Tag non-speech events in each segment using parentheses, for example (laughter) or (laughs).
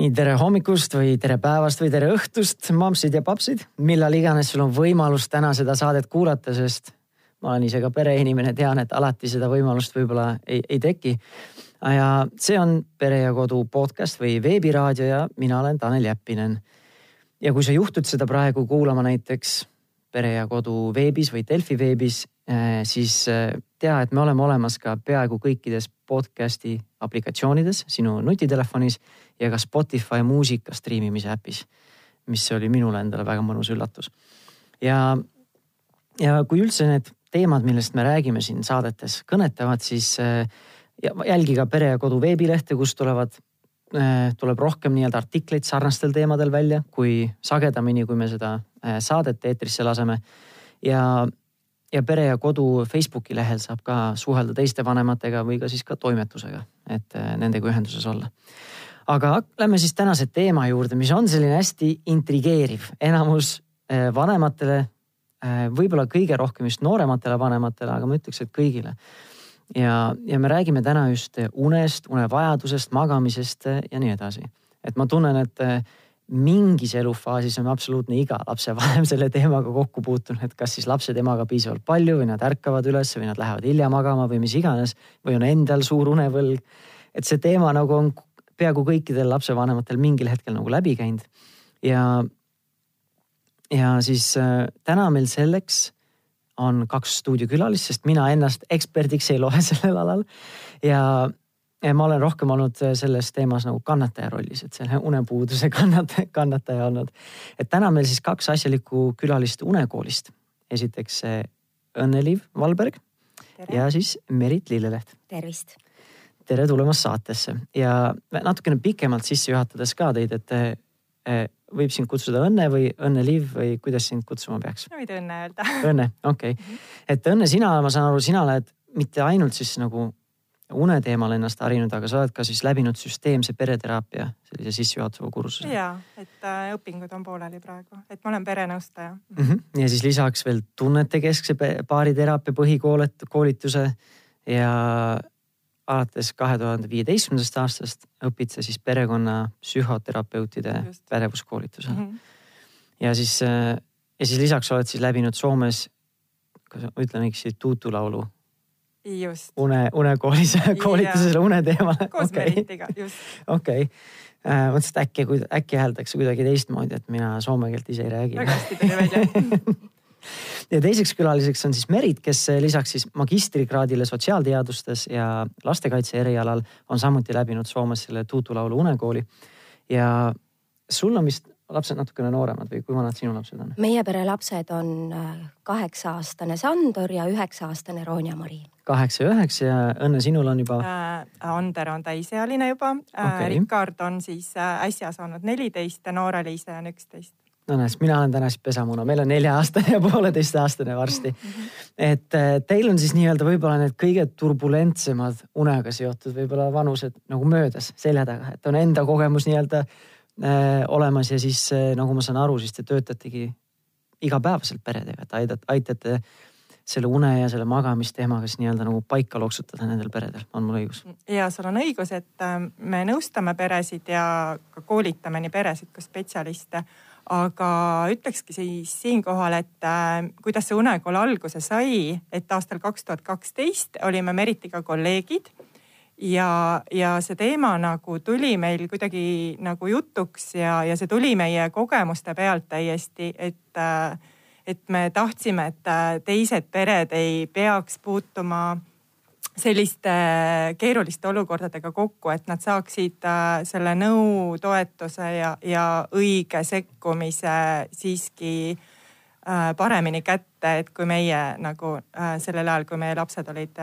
nii tere hommikust või tere päevast või tere õhtust, mampsid ja papsid, millal iganes sul on võimalus täna seda saadet kuulata, sest ma olen ise ka pereinimene, tean, et alati seda võimalust võib-olla ei, ei teki. ja see on Pere ja Kodu podcast või veebiraadio ja mina olen Tanel Jeppinen. ja kui sa juhtud seda praegu kuulama näiteks Pere ja Kodu veebis või Delfi veebis, eh, siis eh, tea, et me oleme olemas ka peaaegu kõikides podcast'i aplikatsioonides sinu nutitelefonis ja ka Spotify muusika striimimise äpis, mis oli minule endale väga mõnus üllatus. ja, ja kui üldse need teemad, millest me räägime siin saadetes, kõnetavad, siis äh, jälgi ka Pere ja Kodu veebilehte, kus tulevad, äh, tuleb rohkem nii-öelda artikleid sarnastel teemadel välja, kui sagedamini, kui me seda äh, saadet eetrisse laseme. ja, ja Pere ja Kodu Facebooki lehel saab ka suhelda teiste vanematega või ka siis ka toimetusega, et nendega ühenduses olla aga lähme siis tänase teema juurde, mis on selline hästi intrigeeriv, enamus vanematele Äh, võib-olla kõige rohkem just noorematele vanematele, aga ma ütleks, et kõigile. ja, ja me räägime täna just unest, unevajadusest, magamisest ja nii edasi. et ma tunnen, et äh, mingis elufaasis on absoluutne iga lapsevanem (laughs) selle teemaga kokku puutunud, et kas siis lapsed emaga piisavalt palju või nad ärkavad üles või nad lähevad hilja magama või mis iganes või on endal suur unevõlg. et see teema nagu on peaaegu kõikidel lapsevanematel mingil hetkel nagu läbi käinud ja ja siis äh, täna meil selleks on kaks stuudiokülalist, sest mina ennast eksperdiks ei loe (laughs) sellel alal. ja, ja ma olen rohkem olnud äh, selles teemas nagu kannataja rollis, et selle unepuuduse (laughs) kannataja, kannataja olnud. et täna meil siis kaks asjalikku külalist unekoolist. esiteks Õnne-Liiv Valberg tere. ja siis Merit Lilleleht. tervist. Tere tulemast saatesse ja natukene pikemalt sisse juhatades ka teid, et äh, võib sind kutsuda Õnne või Õnne-Liiv või kuidas sind kutsuma peaks? võid Õnne öelda. (laughs) Õnne, okei okay. -hmm. et Õnne, sina, ma saan aru, sina oled mitte ainult siis nagu une teemal ennast harinud, aga sa oled ka siis läbinud süsteemse pereteraapia sellise sissejuhatava kursuse. ja, et äh, õpingud on pooleli praegu, et ma olen perenõustaja mm. -hmm. ja siis lisaks veel tunnetekeskse baariteraapia põhikoolituse ja alates kahe tuhande viieteistkümnendast aastast õpid sa siis perekonna psühhoterapeutide Just. pädevuskoolitusel mm. -hmm. ja siis, äh, ja siis lisaks oled siis läbinud Soomes, kas ma ütlen õigesti, tuutulaulu. just. une, unekoolis koolitusele une teemale. koos okay. Meritiga, just. okei okay. äh,, mõtlesin, et äkki, äkki hääldaks kuidagi teistmoodi, et mina soome keelt ise ei räägi. väga hästi tuli välja (laughs) ja teiseks külaliseks on siis Merit, kes lisaks siis magistrikraadile sotsiaalteadustes ja lastekaitse erialal on samuti läbinud Soomes selle Tuutu laulu unekooli. ja sul on vist lapsed natukene nooremad või kui vanad sinu lapsed on? meie pere lapsed on äh, kaheksa-aastane Sandor ja üheksa-aastane Ronja-Mari. kaheksa ja üheksa ja Õnne, sinul on juba äh,? Ander on täisealine juba äh, okay.. Rikard on siis äh, äsja saanud neliteist ja Noora-Liise on üksteist no näed, mina olen täna siis pesamuna, meil on nelja-aastane ja pooleteistaastane varsti. et äh, teil on siis nii-öelda võib-olla need kõige turbulentsemad unega seotud võib-olla vanused nagu möödas selja taga, et on enda kogemus nii-öelda äh, olemas ja siis äh, nagu ma saan aru, siis te töötategi igapäevaselt peredega, et aidate, aitate selle une ja selle magamisteemaga siis nii-öelda nagu paika loksutada nendel peredel, on mul õigus? ja sul on õigus, et me nõustame peresid ja koolitame nii peresid kui spetsialiste aga ütlekski siis siinkohal, et äh, kuidas see unekool alguse sai, et aastal kaks tuhat kaksteist olime Meritiga kolleegid ja, ja see teema nagu tuli meil kuidagi nagu jutuks ja, ja see tuli meie kogemuste pealt täiesti, et äh, et me tahtsime, et äh, teised pered ei peaks puutuma selliste keeruliste olukordadega kokku, et nad saaksid äh, selle nõu, toetuse ja, ja õige sekkumise siiski äh, paremini kätte, et kui meie nagu äh, sellel ajal, kui meie lapsed olid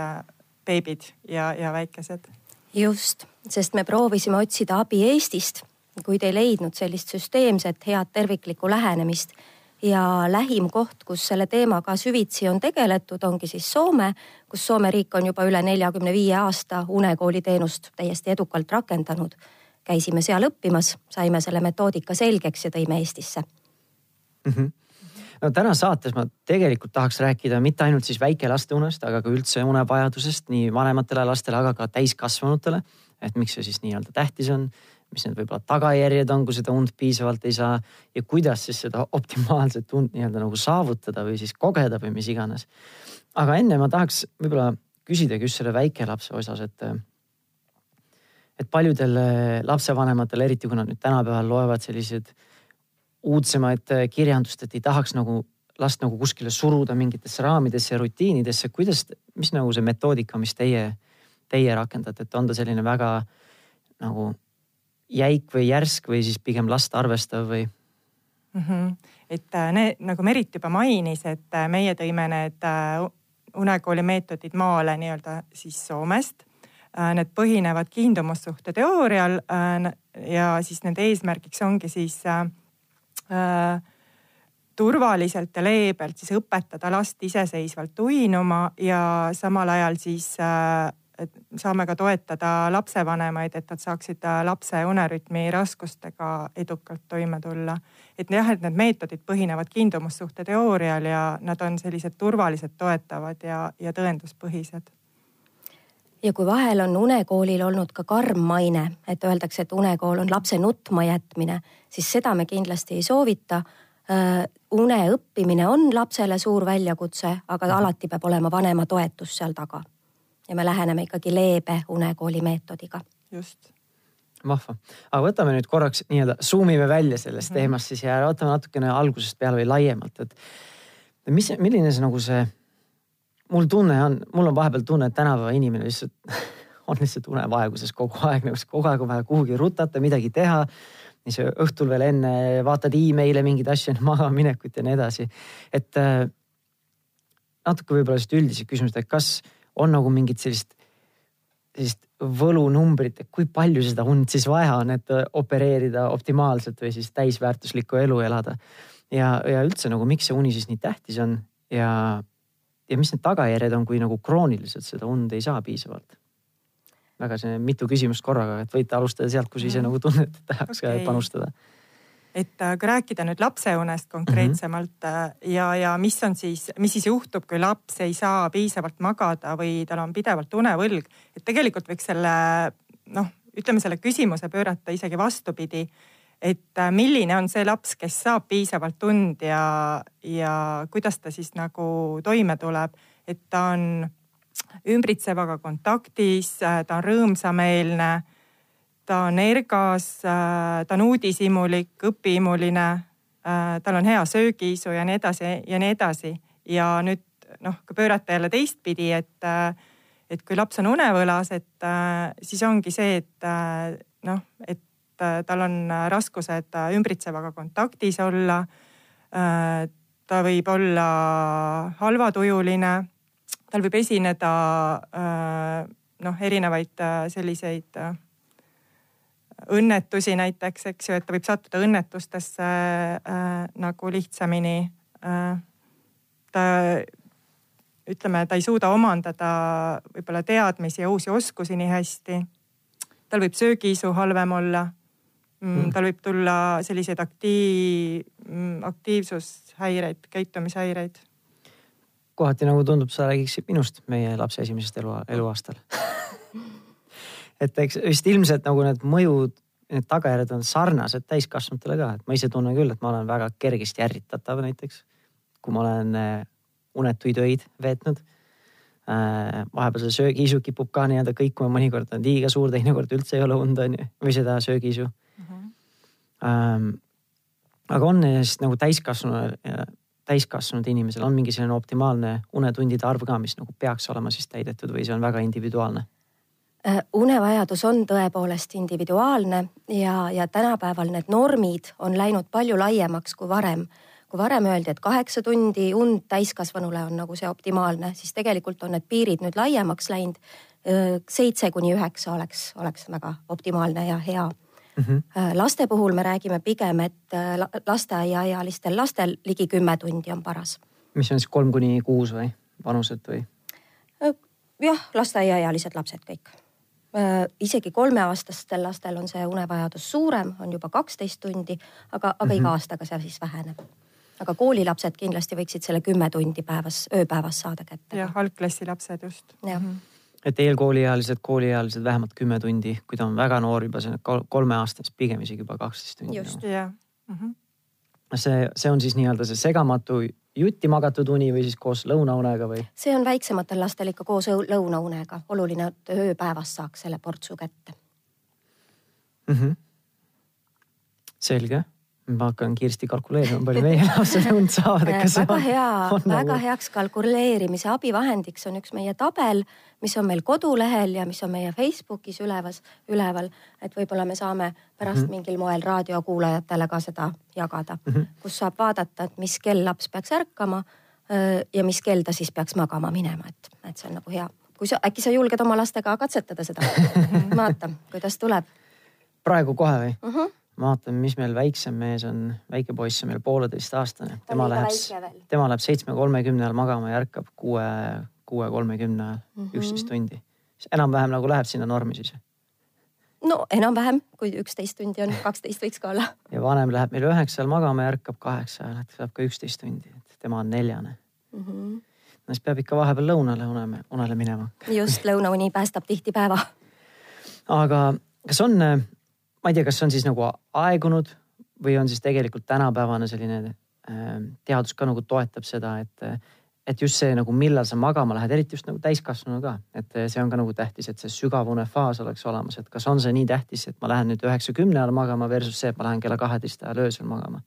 beebid ja, ja väikesed. just, sest me proovisime otsida abi Eestist, kuid ei leidnud sellist süsteemset head terviklikku lähenemist ja lähim koht, kus selle teemaga süvitsi on tegeletud, ongi siis Soome, kus Soome riik on juba üle neljakümne viie aasta unekooli teenust täiesti edukalt rakendanud. käisime seal õppimas, saime selle metoodika selgeks ja tõime Eestisse mm. -hmm no täna saates ma tegelikult tahaks rääkida mitte ainult siis väikelaste unest, aga ka üldse unevajadusest nii vanematele lastele, aga ka täiskasvanutele. et miks see siis nii-öelda tähtis on, mis need võib-olla tagajärjed on, kui seda und piisavalt ei saa ja kuidas siis seda optimaalset und nii-öelda nagu saavutada või siis kogeda või mis iganes. aga enne ma tahaks võib-olla küsidagi just selle väikelapse osas, et et paljudel lapsevanematel, eriti kui nad nüüd tänapäeval loevad selliseid uudsemaid kirjandust, et ei tahaks nagu last nagu kuskile suruda mingitesse raamidesse ja rutiinidesse, kuidas, mis nagu see metoodika, mis teie, teie rakendate, et on ta selline väga nagu jäik või järsk või siis pigem last arvestav või mm? -hmm. et äh, need, nagu Merit juba mainis, et äh, meie tõime need äh, unekooli meetodid maale nii-öelda siis Soomest. Need põhinevad kiindumussuhte teoorial ja siis nende eesmärgiks ongi siis äh, turvaliselt ja leebelt siis õpetada last iseseisvalt uinuma ja samal ajal siis äh, saame ka toetada lapsevanemaid, et nad saaksid lapse unerütmi raskustega edukalt toime tulla. et jah, et need meetodid põhinevad kiindumussuhte teoorial ja nad on sellised turvalised, toetavad ja, ja tõenduspõhised ja kui vahel on unekoolil olnud ka karm maine, et öeldakse, et unekool on lapse nutma jätmine, siis seda me kindlasti ei soovita Äh, une õppimine on lapsele suur väljakutse, aga alati peab olema vanema toetus seal taga. Ja me läheneme ikkagi leebe unekooli meetodiga. just. vahva, aga võtame nüüd korraks nii-öelda zoom ime välja sellest mm -hmm. teemast siis ja vaatame natukene algusest peale või laiemalt, et mis, milline see nagu see, mul tunne on, mul on vahepeal tunne, et tänapäeva inimene lihtsalt (laughs) on lihtsalt unevaeguses kogu aeg, nagu kogu aeg on vaja kuhugi rutata, midagi teha siis õhtul veel enne vaatad email'e mingeid asju magamaminekut ja nii edasi. et äh, natuke võib-olla sellist üldised küsimused, et kas on nagu mingit sellist, sellist võlunumbrit, et kui palju seda und siis vaja on, et äh, opereerida optimaalselt või siis täisväärtuslikku elu elada. ja, ja üldse nagu, miks see uni siis nii tähtis on ja, ja mis need tagajärjed on, kui nagu krooniliselt seda und ei saa piisavalt väga selline mitu küsimust korraga, et võite alustada sealt, kus ise mm. nagu tunnete, et tahaks okay. panustada. Et äh, kui rääkida nüüd lapseunest konkreetsemalt mm -hmm. ja, ja mis on siis, mis siis juhtub, kui laps ei saa piisavalt magada või tal on pidevalt unevõlg, et tegelikult võiks selle noh, ütleme selle küsimuse pöörata isegi vastupidi et äh, milline on see laps, kes saab piisavalt und ja, ja kuidas ta siis nagu toime tuleb, et ta on ümbritsevaga kontaktis, ta on rõõmsameelne, ta on ergas, äh, ta on uudishimulik, õpihimuline, äh, tal on hea söögiisu ja nii edasi ja nii edasi. ja nüüd noh, kui pöörata jälle teistpidi, et, et kui laps on unevõlas, et siis ongi see, et noh, et tal on raskused ümbritsevaga kontaktis olla. ta võib olla halvatujuline tal võib esineda äh, noh, erinevaid äh, selliseid äh, õnnetusi näiteks, eks ju, et ta võib sattuda õnnetustesse nagu lihtsamini. ta ütleme, ta ei suuda omandada võib-olla teadmisi ja uusi oskusi nii hästi. tal võib söögiisu halvem olla mm,. mm. tal võib tulla selliseid aktiiv, mm, aktiivsushäireid, käitumishäireid kohati nagu tundub, sa räägiksid minust meie lapse esimesest elu, eluaastal (laughs) et eks vist ilmselt nagu need mõjud, need tagajärjed on sarnased täiskasvanutele ka, et ma ise tunnen küll, et ma olen väga kergesti ärritatav näiteks. kui ma olen äh, unetuid öid veetnud. Äh, vahepeal see söögiisu kipub ka nii-öelda kõikuma, mõnikord on liiga suur, teinekord üldse ei ole und on ju, või seda söögiisu mm. -hmm. aga on siis nagu täiskasvanu täiskasvanud inimesel on mingi selline optimaalne unetundide arv ka, mis nagu peaks olema siis täidetud või see on väga individuaalne? Äh, unevajadus on tõepoolest individuaalne ja, ja tänapäeval need normid on läinud palju laiemaks kui varem. kui varem öeldi, et kaheksa tundi und täiskasvanule on nagu see optimaalne, siis tegelikult on need piirid nüüd laiemaks läinud. Äh, seitse kuni üheksa oleks, oleks väga optimaalne ja hea mm. -hmm. laste puhul me räägime pigem, et lasteaiaealistel lastel ligi kümme tundi on paras. mis on siis kolm kuni kuus või vanused või? Jah, lasteaiaealised lapsed kõik. Isegi kolmeaastastel lastel on see unevajadus suurem, on juba kaksteist tundi, aga, aga mm -hmm. iga aastaga see siis väheneb aga koolilapsed kindlasti võiksid selle kümme tundi päevas, ööpäevas saada kätte. jah, algklassi lapsed just. jah mm -hmm et eelkooliealised, kooliealised vähemalt kümme tundi, kui ta on väga noor juba, see on kolmeaastane, siis pigem isegi juba kaksteist tundi. just, jah -hmm. see, see on siis nii-öelda see segamatu jutti magatud uni või siis koos lõunaunega või? see on väiksematel lastel ikka koos lõunaunega, oluline, et ööpäevas saaks selle portsu kätte mm. -hmm. selge ma hakkan kiiresti kalkuleerima, palju meie lapsed und (laughs) saavad. väga hea, väga nagu... heaks kalkuleerimise abivahendiks on üks meie tabel, mis on meil kodulehel ja mis on meie Facebookis ülevas, üleval. et võib-olla me saame pärast mm -hmm. mingil moel raadiokuulajatele ka seda jagada mm, -hmm. kus saab vaadata, et mis kell laps peaks ärkama ja mis kell ta siis peaks magama minema, et, et see on nagu hea. kui sa, äkki sa julged oma lastega katsetada seda (laughs) vaata, kuidas tuleb. praegu kohe või mm? -hmm vaatan, mis meil väiksem mees on, väike poiss on meil pooleteistaastane. tema läheb, tema läheb seitsme kolmekümne ajal magama ja ärkab kuue, kuue kolmekümne ajal -hmm. üksteist tundi. enam-vähem nagu läheb sinna normi siis? no enam-vähem, kui üksteist tundi on, kaksteist võiks ka olla. ja vanem läheb meil üheksal magama ja ärkab kaheksa ajal, et saab ka üksteist tundi, et tema on neljane mm. -hmm. no siis peab ikka vahepeal lõunale unele, unele minema. just, lõunauni päästab tihti päeva. aga kas on ma ei tea, kas see on siis nagu aegunud või on siis tegelikult tänapäevane selline äh, teadus ka nagu toetab seda, et, et just see nagu, millal sa magama lähed, eriti just nagu täiskasvanu ka, et see on ka nagu tähtis, et see sügavune faas oleks olemas, et kas on see nii tähtis, et ma lähen nüüd üheksa-kümne ajal magama versus see, et ma lähen kella kaheteist ajal öösel magama?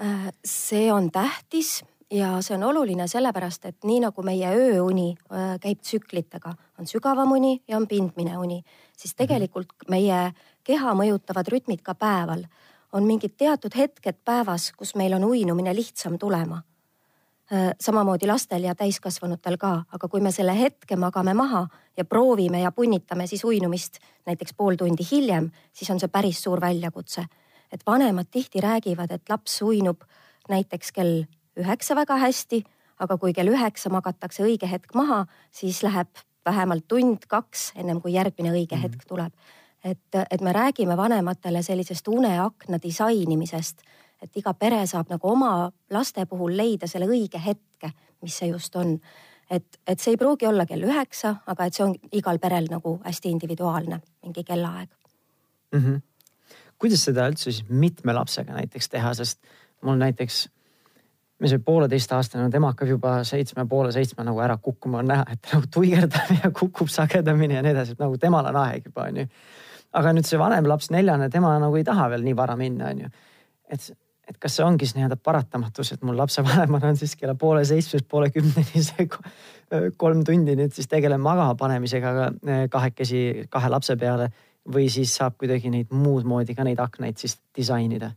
Äh, see on tähtis ja see on oluline sellepärast, et nii nagu meie ööuni äh, käib tsüklitega, on sügavam uni ja on pindmine uni, siis tegelikult meie keha mõjutavad rütmid ka päeval. on mingid teatud hetked päevas, kus meil on uinumine lihtsam tulema. Samamoodi lastel ja täiskasvanutel ka, aga kui me selle hetke magame maha ja proovime ja punnitame siis uinumist näiteks pool tundi hiljem, siis on see päris suur väljakutse. et vanemad tihti räägivad, et laps uinub näiteks kell üheksa väga hästi, aga kui kell üheksa magatakse õige hetk maha, siis läheb vähemalt tund-kaks, ennem kui järgmine õige mm -hmm. hetk tuleb et, et me räägime vanematele sellisest uneakna disainimisest, et iga pere saab nagu oma laste puhul leida selle õige hetke, mis see just on. et, et see ei pruugi olla kell üheksa, aga et see on igal perel nagu hästi individuaalne mingi kellaaeg mm. -hmm. kuidas seda üldse siis mitme lapsega näiteks teha, sest mul näiteks me see pooleteistaastane, tema hakkab juba seitsme poole seitsme nagu ära kukkuma, on näha, et nagu tuigerdab ja kukub sagedamini ja nii edasi, et nagu temal on aeg juba onju aga nüüd see vanem laps, neljane, tema nagu ei taha veel nii vara minna, onju. et, et kas see ongi siis nii-öelda paratamatus, et mul lapsevanemana on siis kella poole seitsmest poole kümneni see kolm tundi nüüd siis tegelen magama panemisega kahekesi kahe lapse peale või siis saab kuidagi neid muud moodi ka neid aknaid siis disainida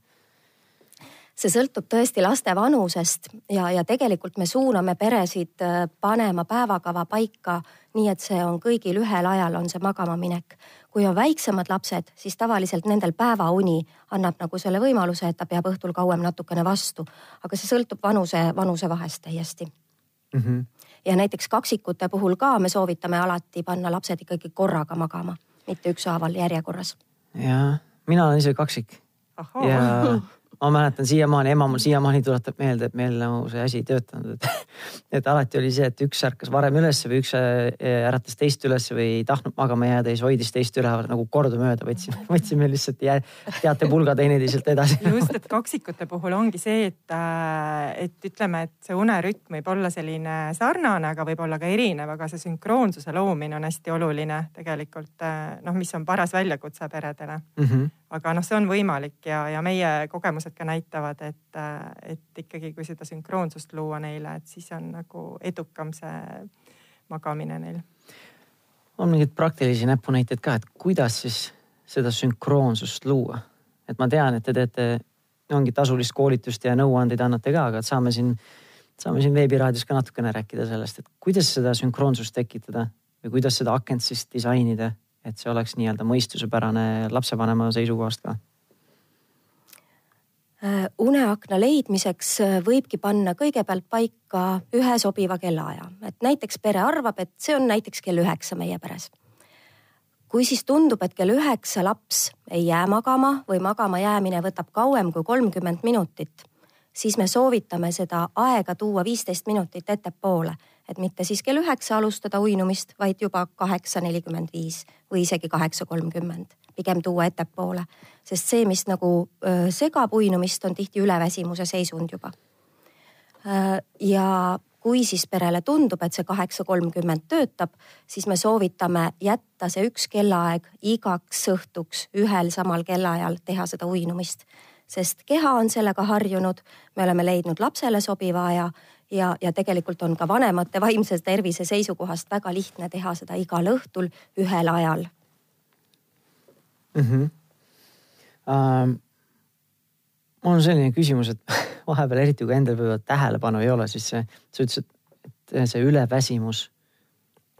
see sõltub tõesti laste vanusest ja, ja tegelikult me suuname peresid äh, panema päevakava paika nii, et see on kõigil ühel ajal, on see magama minek. kui on väiksemad lapsed, siis tavaliselt nendel päevauni annab nagu selle võimaluse, et ta peab õhtul kauem natukene vastu, aga see sõltub vanuse, vanuse vahest täiesti mm. -hmm. ja näiteks kaksikute puhul ka me soovitame alati panna lapsed ikkagi korraga magama, mitte ükshaaval järjekorras. ja mina olen ise kaksik. ja ma mäletan siiamaani, ema mul siiamaani tuletab meelde, et meil nagu see asi ei töötanud, et, (laughs) et alati oli see, et üks ärkas varem üles või üks äh, äratas teist üles või ei tahtnud magama jääda ja siis hoidis teist üleval nagu kordamööda võtsime, (laughs) võtsime lihtsalt teatepulga teineteiselt edasi. (laughs) just, et kaksikute puhul ongi see, et, äh, et ütleme, et see unerütm võib olla selline sarnane, aga võib-olla ka erinev, aga see sünkroonsuse loomine on hästi oluline tegelikult äh, noh, mis on paras väljakutse peredele mm. -hmm aga noh, see on võimalik ja, ja meie kogemused ka näitavad, et, et ikkagi, kui seda sünkroonsust luua neile, et siis on nagu edukam see magamine neil. on mingeid praktilisi näpunäiteid ka, et kuidas siis seda sünkroonsust luua? et ma tean, et te teete, ongi tasulist koolitust ja nõuandeid annate ka, aga saame siin, saame siin veebiraadios ka natukene rääkida sellest, et kuidas seda sünkroonsust tekitada või kuidas seda akent siis disainida et see oleks nii-öelda mõistusepärane lapsevanema seisukohast ka? Äh, uneakna leidmiseks äh, võibki panna kõigepealt paika ühe sobiva kellaaja, et näiteks pere arvab, et see on näiteks kell üheksa meie peres. kui siis tundub, et kell üheksa laps ei jää magama või magama jäämine võtab kauem kui kolmkümmend minutit, siis me soovitame seda aega tuua viisteist minutit ettepoole, et mitte siis kell üheksa alustada uinumist, vaid juba kaheksa nelikümmend viis või isegi kaheksa kolmkümmend, pigem tuua ettepoole. sest see, mis nagu segab uinumist, on tihti üleväsimuse seisund juba. ja kui siis perele tundub, et see kaheksa kolmkümmend töötab, siis me soovitame jätta see üks kellaaeg igaks õhtuks ühel samal kellaajal teha seda uinumist sest keha on sellega harjunud, me oleme leidnud lapsele sobiva aja ja, ja tegelikult on ka vanemate vaimse tervise seisukohast väga lihtne teha seda igal õhtul ühel ajal mm. -hmm. Uh, mul on selline küsimus, et (laughs) vahepeal eriti kui endal võib-olla tähelepanu ei ole, siis see, sa ütlesid, et see üleväsimus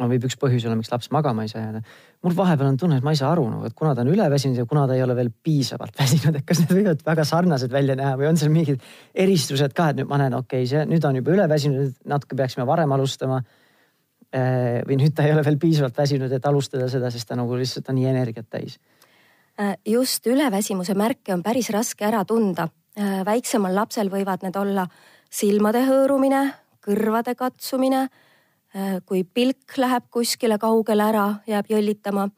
no võib üks põhjus olla, miks laps magama ei saa jääda. mul vahepeal on tunne, et ma ei saa aru nagu, et kuna ta on üleväsinud ja kuna ta ei ole veel piisavalt (laughs) väsinud, et kas need võivad väga sarnased välja näha või on seal mingid eristused ka, et nüüd ma näen, okei okay,, see nüüd on juba üleväsinud, natuke peaksime varem alustama. Äh, või nüüd ta ei ole veel piisavalt väsinud, et alustada seda, sest ta nagu lihtsalt on nii energiat täis. Äh, just üleväsimuse märke on päris raske ära tunda. Äh, väiksemal lapsel võivad need olla silmade hõõrumine, kõrvade katsumine kui pilk läheb kuskile kaugele ära, jääb jõllitama.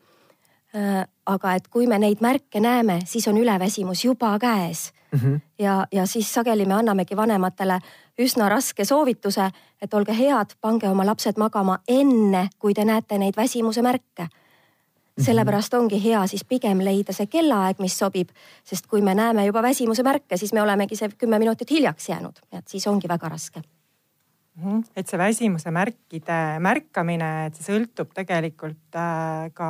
Äh, aga et kui me neid märke näeme, siis on üleväsimus juba käes mm. -hmm. ja, ja siis sageli me annamegi vanematele üsna raske soovituse, et olge head, pange oma lapsed magama enne, kui te näete neid väsimuse märke mhm. sellepärast ongi hea siis pigem leida see kellaaeg, mis sobib, sest kui me näeme juba väsimuse märke, siis me olemegi see kümme minutit hiljaks jäänud, et siis ongi väga raske. Et see väsimuse märkide märkamine, et see sõltub tegelikult äh, ka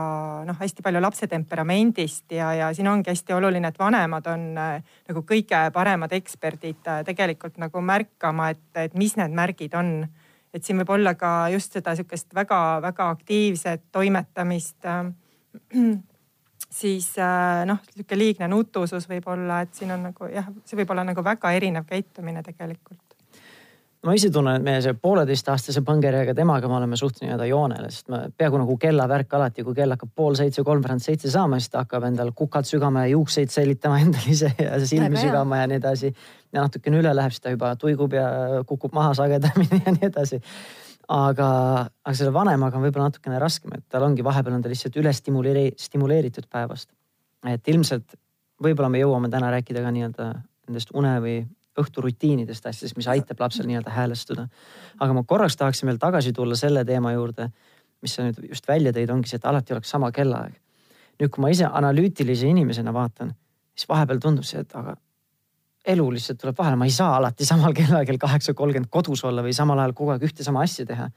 noh, hästi palju lapse temperamendist ja, ja siin ongi hästi oluline, et vanemad on äh, nagu kõige paremad eksperdid äh, tegelikult nagu märkama, et, et mis need märgid on. et siin võib olla ka just seda sihukest väga-väga aktiivset toimetamist (clears throat) siis noh, sihuke liigne nutusus võib olla, et siin on nagu jah, see võib olla nagu väga erinev käitumine tegelikult ma ise tunnen, et meie see pooleteistaastase põngerjaga temaga me oleme suht nii-öelda joonel, sest ma peaaegu nagu kellavärk alati, kui kell hakkab pool seitse, kolmveerand seitse saama, siis ta hakkab endal kukad sügama ja juukseid säilitama (laughs) endal ise ja silmi sügama ja nii edasi. ja natukene üle läheb, siis ta juba tuigub ja kukub maha sagedamini (laughs) ja nii edasi. aga, aga selle vanemaga on võib-olla natukene raskem, et tal ongi vahepeal on ta lihtsalt üle stimuleeri-, stimuleeritud päevast. et ilmselt võib-olla me jõuame täna rääkida ka nii-öelda nendest une või õhturutiinidest asjadest, mis aitab lapsel nii-öelda häälestuda. aga ma korraks tahaksin veel tagasi tulla selle teema juurde, mis sa nüüd just välja tõid, ongi see, et alati oleks sama kellaaeg. nüüd, kui ma ise analüütilise inimesena vaatan, siis vahepeal tundub see, et aga elu lihtsalt tuleb vahele, ma ei saa alati samal kellaajal kaheksa kolmkümmend kodus olla või samal ajal kogu aeg ühte sama asja teha.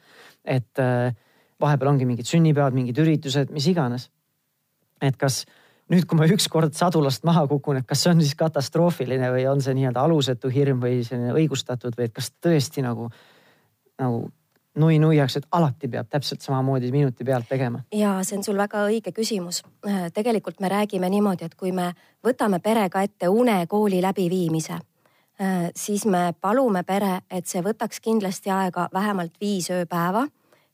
et äh, vahepeal ongi mingid sünnipäevad, mingid üritused, mis iganes. et kas nüüd, kui ma ükskord sadulast maha kukun, et kas see on siis katastroofiline või on see nii-öelda alusetu hirm või selline õigustatud või et kas tõesti nagu, nagu nui nuiaks, et alati peab täpselt samamoodi minuti pealt tegema? ja see on sul väga õige küsimus. Tegelikult me räägime niimoodi, et kui me võtame perega ette unekooli läbiviimise, siis me palume pere, et see võtaks kindlasti aega vähemalt viis ööpäeva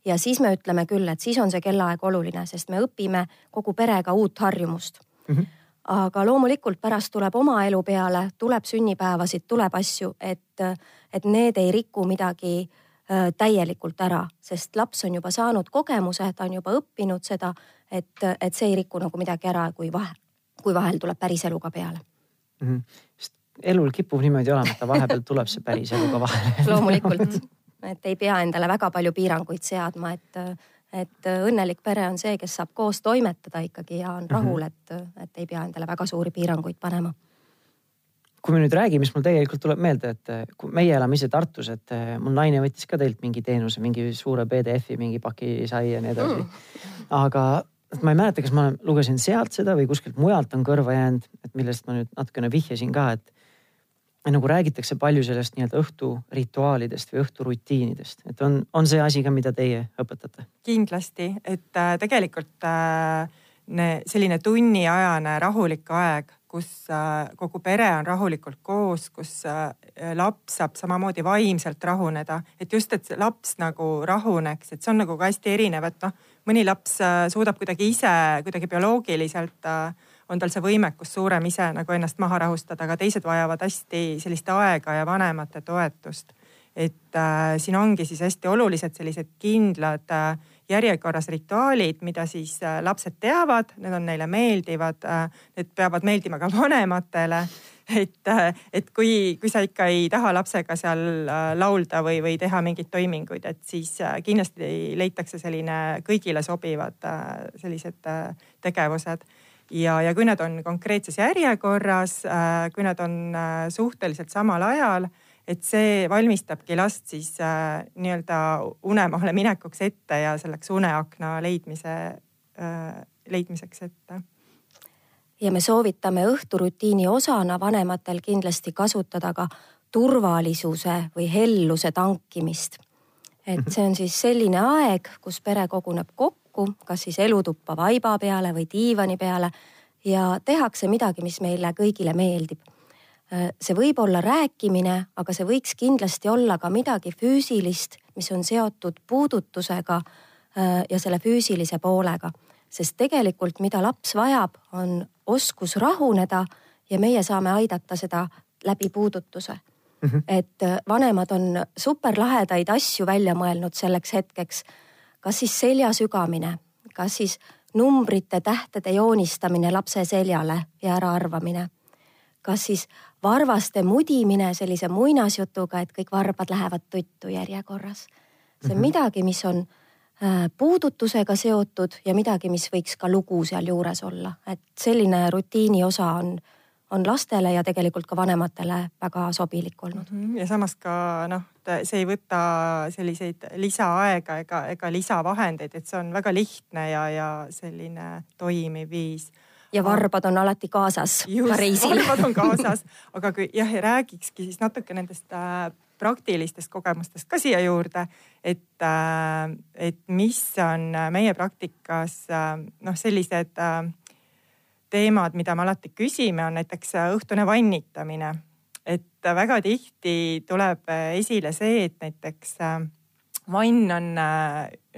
ja siis me ütleme küll, et siis on see kellaaeg oluline, sest me õpime kogu perega uut harjumust mm. -hmm aga loomulikult pärast tuleb oma elu peale, tuleb sünnipäevasid, tuleb asju, et, et need ei riku midagi äh, täielikult ära, sest laps on juba saanud kogemuse, ta on juba õppinud seda, et, et see ei riku nagu midagi ära, kui vahe, kui vahel tuleb päris elu ka peale mm. -hmm. sest elul kipub niimoodi olema, et ta vahepeal tuleb see päris elu ka vahele (laughs) loomulikult et ei pea endale väga palju piiranguid seadma, et, et õnnelik pere on see, kes saab koos toimetada ikkagi ja on rahul, mhm. et, et ei pea endale väga suuri piiranguid panema. Kui me nüüd räägime, siis mul tegelikult tuleb meelde, et kui meie elame ise Tartus, et mul naine võttis ka teilt mingi teenuse, mingi suure PDF-i, mingi paki sai ja nii edasi. Mm.. aga ma ei mäleta, kas ma lugesin sealt seda või kuskilt mujalt on kõrva jäänud, et millest ma nüüd natukene vihjasin ka, et nagu räägitakse palju sellest nii-öelda õhturituaalidest või õhturutiinidest, et on, on see asi ka, mida teie õpetate? kindlasti, et äh, tegelikult äh, ne, selline tunniajane rahulik aeg, kus äh, kogu pere on rahulikult koos, kus äh, laps saab samamoodi vaimselt rahuneda, et just, et laps nagu rahuneks, et see on nagu ka hästi erinev, et noh, mõni laps äh, suudab kuidagi ise kuidagi bioloogiliselt äh, on tal see võimekus suurem ise nagu ennast maha rahustada, aga teised vajavad hästi sellist aega ja vanemate toetust. et äh, siin ongi siis hästi olulised sellised kindlad äh, järjekorras rituaalid, mida siis äh, lapsed teavad, need on neile meeldivad äh,, need peavad meeldima ka (laughs) vanematele et, äh, et kui, kui sa ikka ei taha lapsega seal äh, laulda või, või teha mingeid toiminguid, et siis äh, kindlasti leitakse selline kõigile sobivad sellised tegevused ja, ja kui need on konkreetses järjekorras, kui need on suhteliselt samal ajal, et see valmistabki last siis äh, nii-öelda unemaale minekuks ette ja selleks uneakna leidmise äh,, leidmiseks ette ja me soovitame õhturutiini osana vanematel kindlasti kasutada ka turvalisuse või helluse tankimist. et mhm. see on siis selline aeg, kus pere koguneb kokku, kas siis elutuppa vaiba peale või diivani peale ja tehakse midagi, mis meile kõigile meeldib. see võib olla rääkimine, aga see võiks kindlasti olla ka midagi füüsilist, mis on seotud puudutusega ja selle füüsilise poolega sest tegelikult, mida laps vajab, on oskus rahuneda ja meie saame aidata seda läbi puudutuse mm. -hmm. et äh, vanemad on superlahedaid asju välja mõelnud selleks hetkeks. Kas siis selja sügamine, kas siis numbrite, tähtede joonistamine lapse seljale ja äraarvamine. kas siis varvaste mudimine sellise muinasjutuga, et kõik varbad lähevad tuttu järjekorras. see on -hmm. midagi, mis on Äh, puudutusega seotud ja midagi, mis võiks ka lugu sealjuures olla, et selline rutiini osa on, on lastele ja tegelikult ka vanematele väga sobilik olnud. -hmm. ja samas ka noh, see ei võta selliseid lisaaega ega, ega lisavahendeid, et see on väga lihtne ja, ja selline toimiv viis ja varbad on alati kaasas Just, ka reisil. varbad on (laughs) kaasas, aga kui jah, räägikski siis natuke nendest äh, praktilistest kogemustest ka siia juurde, et, äh, et mis on meie praktikas äh, noh, sellised äh, teemad, mida me alati küsime, on näiteks õhtune vannitamine. et väga tihti tuleb esile see, et näiteks vann on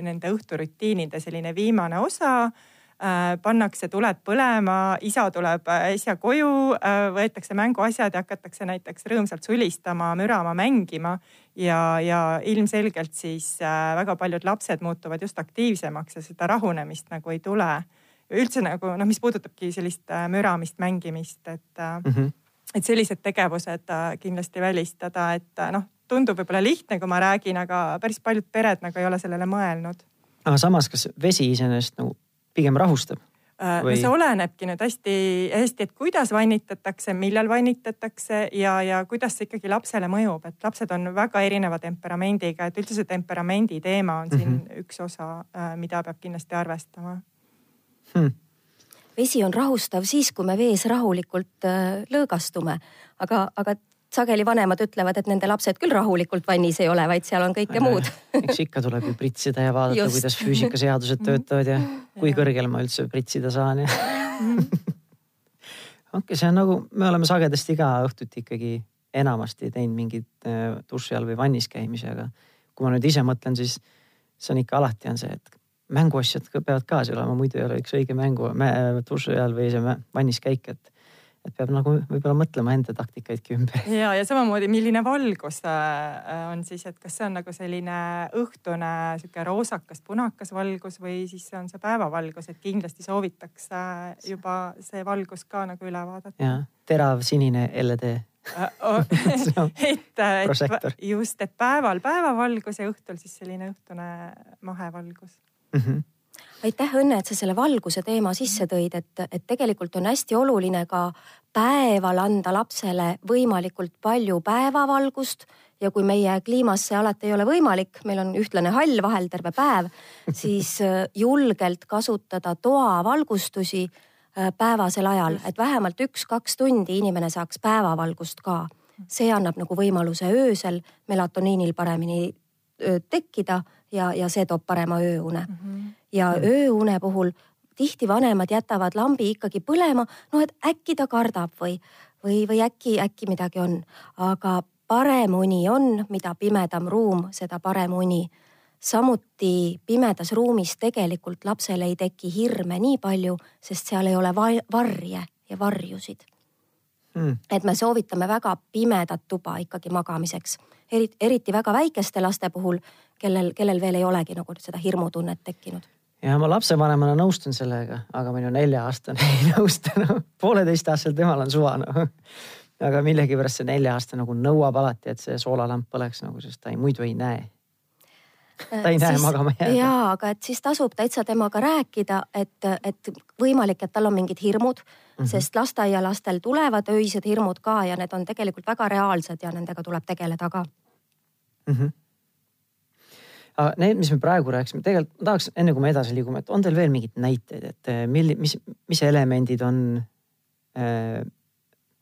nende õhturutiinide selline viimane osa Äh, pannakse tuled põlema, isa tuleb äsja koju, äh, võetakse mänguasjad ja hakatakse näiteks rõõmsalt sulistama, mürama, mängima. ja, ja ilmselgelt siis äh, väga paljud lapsed muutuvad just aktiivsemaks ja seda rahunemist nagu ei tule. Üldse nagu noh, mis puudutabki sellist müramist, mängimist, et mm, -hmm. et sellised tegevused kindlasti välistada, et noh, tundub võib-olla lihtne, kui ma räägin, aga päris paljud pered nagu ei ole sellele mõelnud. aga samas, kas vesi iseenesest nagu pigem rahustab? Äh, Või... no see olenebki nüüd hästi-hästi, et kuidas vannitatakse, millal vannitatakse ja, ja kuidas see ikkagi lapsele mõjub, et lapsed on väga erineva temperamendiga, et üldse see temperamendi teema on siin mm -hmm. üks osa, äh, mida peab kindlasti arvestama hmm. Vesi on rahustav siis, kui me vees rahulikult äh, lõõgastume, aga, aga sageli vanemad ütlevad, et nende lapsed küll rahulikult vannis ei ole, vaid seal on kõike muud. eks ikka tuleb ju pritsida ja vaadata, kuidas füüsikaseadused töötavad ja kui kõrgel ma üldse pritsida saan ja (laughs) okei okay,, see on nagu, me oleme sagedasti ka õhtuti ikkagi enamasti teinud mingit äh, duši all või vannis käimisi, aga kui ma nüüd ise mõtlen, siis see on ikka alati on see, et mänguasjad peavad kaasa olema, muidu ei ole üks õige mängu duši all või vannis käik, et et peab nagu võib-olla mõtlema enda taktikaidki ümber. (laughs) ja, ja samamoodi, milline valgus äh, on siis, et kas see on nagu selline õhtune sihuke roosakas, punakas valgus või siis on see päevavalgus, et kindlasti soovitakse juba see valgus ka nagu üle vaadata. ja, terav sinine LED äh, oh, (laughs) (laughs) et, et just, et päeval päevavalgus ja õhtul siis selline õhtune mahevalgus mm. -hmm aitäh, Õnne, et sa selle valguse teema sisse tõid, et, et tegelikult on hästi oluline ka päeval anda lapsele võimalikult palju päevavalgust ja kui meie kliimas see alati ei ole võimalik, meil on ühtlane hall vahel terve päev, siis äh, julgelt kasutada toavalgustusi äh, päevasel ajal, et vähemalt üks-kaks tundi inimene saaks päevavalgust ka. see annab nagu võimaluse öösel melatoniinil paremini tekkida ja, ja see toob parema ööune mm. -hmm. ja mm -hmm. ööune puhul tihti vanemad jätavad lambi ikkagi põlema, noh et äkki ta kardab või, või, või äkki, äkki midagi on, aga parem uni on, mida pimedam ruum, seda parem uni. samuti pimedas ruumis tegelikult lapsel ei teki hirme nii palju, sest seal ei ole varje ja varjusid mm.. et me soovitame väga pimedat tuba ikkagi magamiseks, eriti, eriti väga väikeste laste puhul, kellel, kellel veel ei olegi nagu seda hirmutunnet tekkinud ja ma lapsevanemana nõustun sellega, aga minu nelja-aastane (laughs) ei nõustunud, pooleteistaastaselt temal on suva noh. aga millegipärast see nelja-aastane nagu nõuab alati, et see soolalamp põleks nagu, sest ta ei, muidu ei näe ta ei näe siis, magama jääda. jaa, aga et siis tasub täitsa temaga rääkida, et, et võimalik, et tal on mingid hirmud mm, -hmm. sest lasteaialastel tulevad öised hirmud ka ja need on tegelikult väga reaalsed ja nendega tuleb tegeleda ka mm. -hmm. aga need, mis me praegu rääkisime, tegelikult ma tahaks, enne kui me edasi liigume, et on teil veel mingeid näiteid, et eh, milli-, mis, mis elemendid on äh,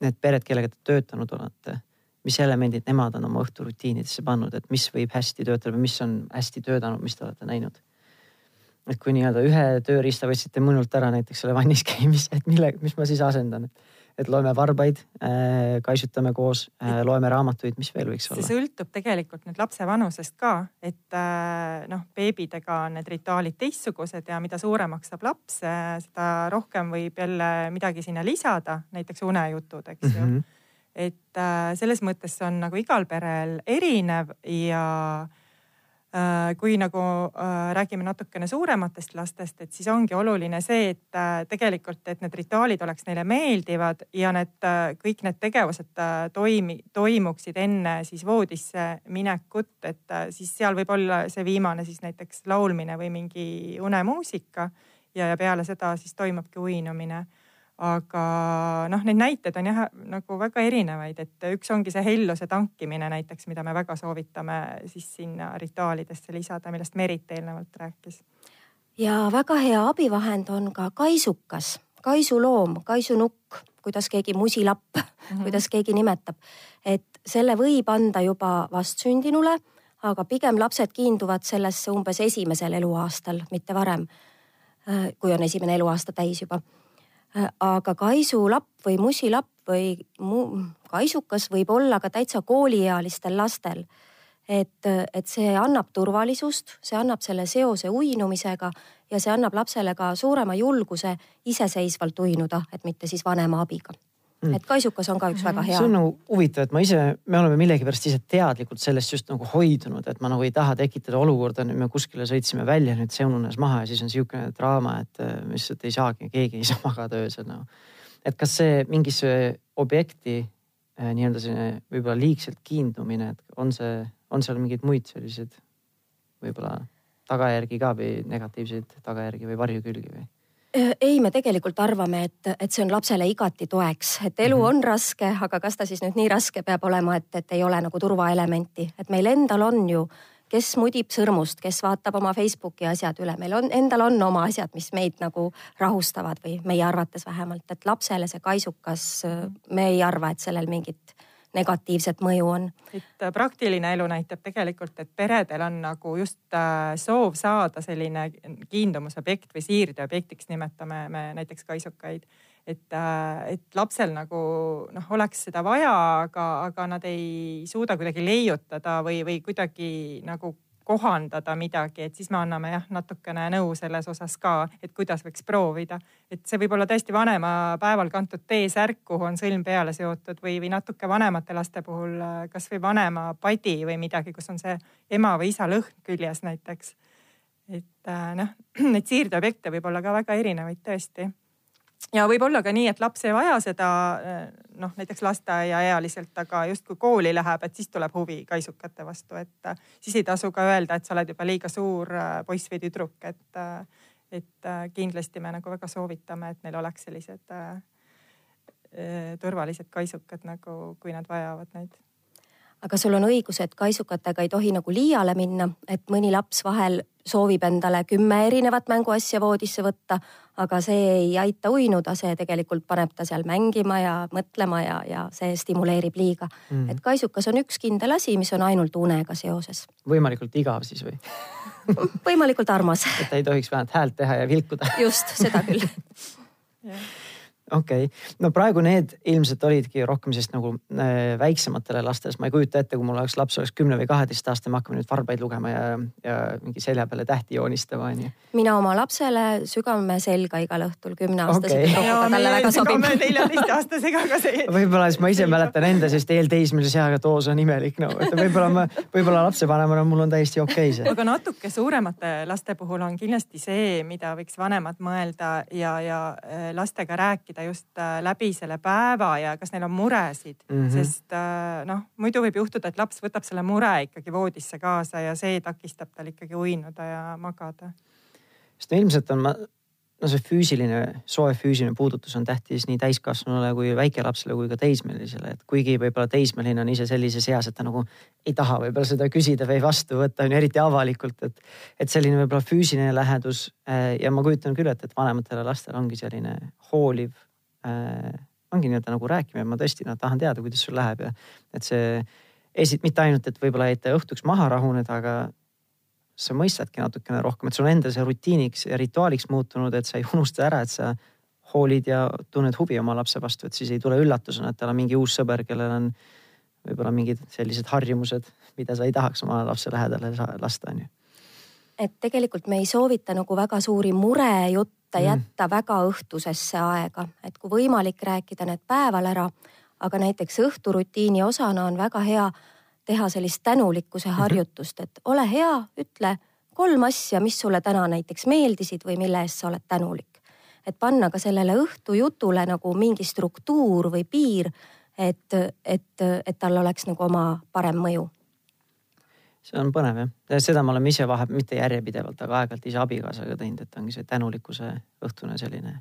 need pered, kellega te töötanud olete mis elemendid nemad on oma õhturutiinidesse pannud, et mis võib hästi töötada või mis on hästi töötanud, mis te olete näinud? Et kui nii-öelda ühe tööriista võtsite minult ära näiteks selle vannis (laughs) käimise, et mille, mis ma siis asendan, et loeme varbaid äh,, kaisutame koos äh,, loeme raamatuid, mis veel võiks olla? see sõltub tegelikult nüüd lapse vanusest ka, et äh, noh, beebidega on need rituaalid teistsugused ja mida suuremaks saab laps, seda rohkem võib jälle midagi sinna lisada, näiteks unejutud, eks ju. Mm -hmm et selles mõttes on nagu igal perel erinev ja kui nagu äh, räägime natukene suurematest lastest, et siis ongi oluline see, et tegelikult, et need rituaalid oleks neile meeldivad ja need kõik need tegevused toimi, toimuksid enne siis voodisse minekut, et siis seal võib olla see viimane siis näiteks laulmine või mingi unemuusika ja, ja peale seda siis toimubki uinumine aga noh, neid näiteid on jah nagu väga erinevaid, et üks ongi see helluse tankimine näiteks, mida me väga soovitame siis sinna rituaalidesse lisada, millest Merit eelnevalt rääkis. ja väga hea abivahend on ka kaisukas, kaisuloom, kaisunukk, kuidas keegi musilapp mm, -hmm. kuidas keegi nimetab. et selle võib anda juba vastsündinule, aga pigem lapsed kiinduvad sellesse umbes esimesel eluaastal, mitte varem. Kui on esimene eluaasta täis juba aga kaisulapp või musilapp või mu, kaisukas võib olla ka täitsa kooliealistel lastel. et, et see annab turvalisust, see annab selle seose uinumisega ja see annab lapsele ka suurema julguse iseseisvalt uinuda, et mitte siis vanema abiga. Et kaisukas on ka üks väga hea. see on nagu huvitav, et ma ise, me oleme millegipärast ise teadlikult sellest just nagu hoidunud, et ma nagu ei taha tekitada olukorda, nüüd me kuskile sõitsime välja, nüüd see ununes maha ja siis on sihukene draama, et äh, lihtsalt ei saagi, keegi ei saa (laughs) magada öösel nagu. et kas see mingisse objekti äh, nii-öelda selline võib-olla liigselt kiindumine, et on see, on seal mingeid muid selliseid võib-olla tagajärgi ka või negatiivseid tagajärgi või varjukülgi või? Äh, ei, me tegelikult arvame, et, et see on lapsele igati toeks, et elu mhm. on raske, aga kas ta siis nüüd nii raske peab olema, et, et ei ole nagu turvaelementi, et meil endal on ju, kes mudib sõrmust, kes vaatab oma Facebooki asjad üle, meil on, endal on oma asjad, mis meid nagu rahustavad või meie arvates vähemalt, et lapsele see kaisukas, me ei arva, et sellel mingit negatiivset mõju on. et äh, praktiline elu näitab tegelikult, et peredel on nagu just äh, soov saada selline kiindumusobjekt või siirdeobjektiks nimetame me näiteks kaisukaid. et, äh, et lapsel nagu noh, oleks seda vaja, aga, aga nad ei suuda kuidagi leiutada või, või kuidagi nagu kohandada midagi, et siis me anname jah, natukene nõu selles osas ka, et kuidas võiks proovida. et see võib olla tõesti vanemapäeval kantud T-särk, kuhu on sõlm peale seotud või, või natuke vanemate laste puhul kasvõi vanema padi või midagi, kus on see ema või isa lõhn küljes näiteks. et äh, noh, (clears throat) neid siirdeobjekte võib olla ka väga erinevaid tõesti ja võib-olla ka nii, et laps ei vaja seda noh, näiteks lasteaiaealiselt, aga justkui kooli läheb, et siis tuleb huvi kaisukate vastu, et siis ei tasu ka öelda, et sa oled juba liiga suur äh, poiss või tüdruk, et, äh, et äh, kindlasti me nagu väga soovitame, et neil oleks sellised turvalised kaisukad nagu, kui nad vajavad neid. Aga sul on õigus, et kaisukatega ei tohi nagu liiale minna, et mõni laps vahel soovib endale kümme erinevat mänguasja voodisse võtta, aga see ei aita uinuda, see tegelikult paneb ta seal mängima ja mõtlema ja, ja see stimuleerib liiga. Mm.. et kaisukas on üks kindel asi, mis on ainult unega seoses. võimalikult igav siis või? Võimalikult armas. Et ta ei tohiks vähemalt häält teha ja vilkuda. Just, seda küll (laughs) okei okay., no praegu need ilmselt olidki rohkem siis nagu äh, väiksematele lastele, sest ma ei kujuta ette, kui mul oleks laps oleks kümne või kaheteistaastane, me hakkame nüüd farbaid lugema ja, ja mingi selja peale tähti joonistama onju. mina oma lapsele sügame selga igal õhtul kümneaastase okay. tüdrukuga, talle väga sobib. neljateistaastasega ka see. (laughs) võib-olla siis ma ise mäletan enda sellist eelteismelise eaga, et oo, see on imelik, no võib-olla ma, võib-olla lapsevanemana mul on täiesti okei okay see. aga natuke suuremate laste puhul on kindlasti see, mida võiks vanemad mõelda ja, ja äh, lastega rääkida rääkida just äh, läbi selle päeva ja kas neil on muresid mm, -hmm. sest äh, noh, muidu võib juhtuda, et laps võtab selle mure ikkagi voodisse kaasa ja see takistab tal ikkagi uinuda ja magada. sest ilmselt on no see füüsiline, soe füüsiline puudutus on tähtis nii täiskasvanule kui väikelapsele kui ka teismelisele, et kuigi võib-olla teismeline on ise sellises eas, et ta nagu ei taha võib-olla seda küsida või vastu võtta, on ju eriti avalikult, et. et selline võib-olla füüsiline lähedus äh, ja ma kujutan küll ette, et vanematele lastele ongi selline hooliv äh, ongi nii-öelda nagu rääkima ja ma tõesti no, tahan teada, kuidas sul läheb ja et see esit-, mitte ainult, et võib-olla jäite õhtuks maha rahuneda, aga sa mõistadki natukene rohkem, et sul on endal see rutiiniks ja rituaaliks muutunud, et sa ei unusta ära, et sa hoolid ja tunned huvi oma lapse vastu, et siis ei tule üllatusena, et tal on mingi uus sõber, kellel on võib-olla mingid sellised harjumused, mida sa ei tahaks oma lapse lähedale lasta, onju. Et tegelikult me ei soovita nagu väga suuri murejutte mm. jätta väga õhtusesse aega, et kui võimalik, rääkida need päeval ära. aga näiteks õhturutiini osana on väga hea teha sellist tänulikkuse mhm. harjutust, et ole hea, ütle kolm asja, mis sulle täna näiteks meeldisid või mille eest sa oled tänulik. et panna ka sellele õhtujutule nagu mingi struktuur või piir, et, et, et tal oleks nagu oma parem mõju see on põnev jah, seda me oleme ise vahepeal, mitte järjepidevalt, aga aeg-ajalt ise abikaasaga teinud, et ongi see tänulikkuse õhtune selline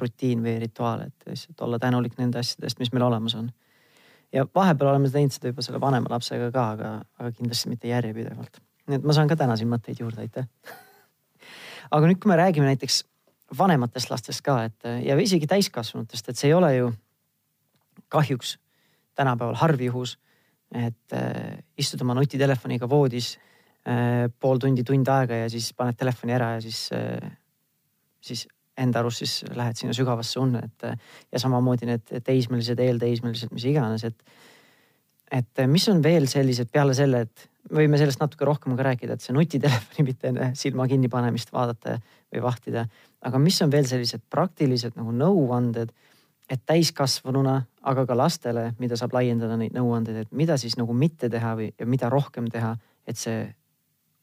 rutiin või rituaal, et lihtsalt olla tänulik nende asjade eest, mis meil olemas on. ja vahepeal oleme teinud seda juba selle vanema lapsega ka, aga, aga kindlasti mitte järjepidevalt. nii et ma saan ka täna siin mõtteid juurde, aitäh (laughs) aga nüüd, kui me räägime näiteks vanematest lastest ka, et ja isegi täiskasvanutest, et see ei ole ju kahjuks tänapäeval harv juhus et äh, istud oma nutitelefoniga voodis äh, pool tundi, tund aega ja siis paned telefoni ära ja siis äh,, siis enda arust siis lähed sinna sügavasse unne, et äh, ja samamoodi need teismelised, eelteismelised, mis iganes, et. et äh, mis on veel sellised peale selle, et võime sellest natuke rohkem ka rääkida, et see nutitelefoni (laughs) mitte enne silma kinnipanemist vaadata või vahtida. aga mis on veel sellised praktilised nagu nõuanded et täiskasvanuna, aga ka lastele, mida saab laiendada neid nõuandeid, et mida siis nagu mitte teha või ja mida rohkem teha, et see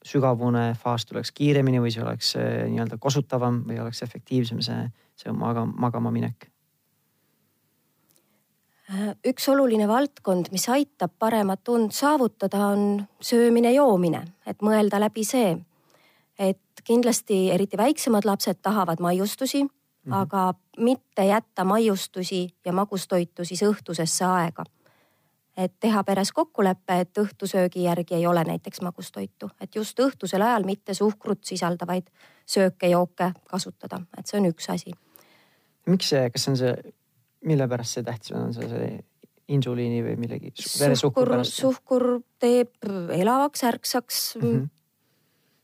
sügavune faas tuleks kiiremini või see oleks äh, nii-öelda kosutavam või oleks efektiivsem see, see maga, magama minek? Äh, üks oluline valdkond, mis aitab paremat und saavutada, on söömine-joomine, et mõelda läbi see, et kindlasti eriti väiksemad lapsed tahavad maiustusi mm, -hmm. aga mitte jätta maiustusi ja magustoitu siis õhtusesse aega. et teha peres kokkulepe, et õhtusöögi järgi ei ole näiteks magustoitu, et just õhtusel ajal mitte suhkrut sisaldavaid sööke-jooke kasutada, et see on üks asi. miks see, kas see on see, mille pärast see tähtis on, on see see insuliini või millegi? suhkur, suhkur teeb elavaks, ärksaks mm. -hmm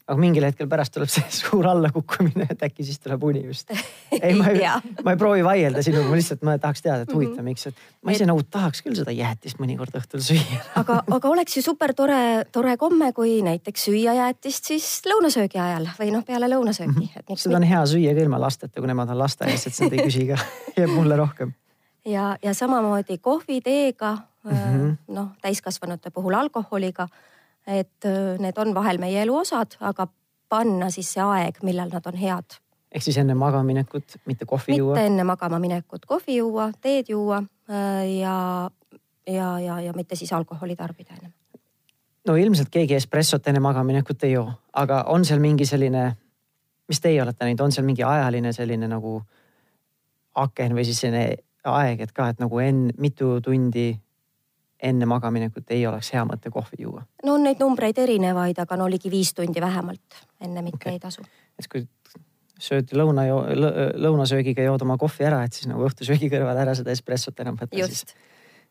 aga mingil hetkel pärast tuleb see (laughs) suur allakukkumine, et äkki siis tuleb uni just. ei, ma ei (laughs) ma ei proovi vaielda sinuga, ma lihtsalt, ma tahaks teada, et huvitav mm, -hmm. miks, et ma ise nagu tahaks küll seda jäätist mõnikord õhtul süüa (laughs) aga, aga oleks ju super tore, tore komme, kui näiteks süüa jäätist siis lõunasöögi ajal või noh, peale lõunasööki mm. -hmm. seda on hea süüa ka ilma lasteta, kui nemad on lasteaias, et sa ei küsi ka jääb mulle rohkem. ja, ja samamoodi kohvi, teega mm -hmm., noh täiskasvanute puhul alkoholiga et äh, need on vahel meie elu osad, aga panna siis see aeg, millal nad on head. ehk siis enne magamaminekut mitte kohvi mitte juua? mitte enne magamaminekut kohvi juua, teed juua äh, ja, ja, ja, ja mitte siis alkoholi tarbida ennem. no ilmselt keegi espressot enne magaminekut ei joo, aga on seal mingi selline, mis teie olete näinud, on seal mingi ajaline selline nagu aken või siis selline aeg, et ka, et nagu enne mitu tundi enne magaminekut ei oleks hea mõte kohvi juua? no on neid numbreid erinevaid, aga no ligi viis tundi vähemalt enne mitte okay. ei tasu. et kui sööd lõuna, lõunasöögiga jood oma kohvi ära, et siis nagu õhtusöögi kõrval ära seda espressot enam võtta, siis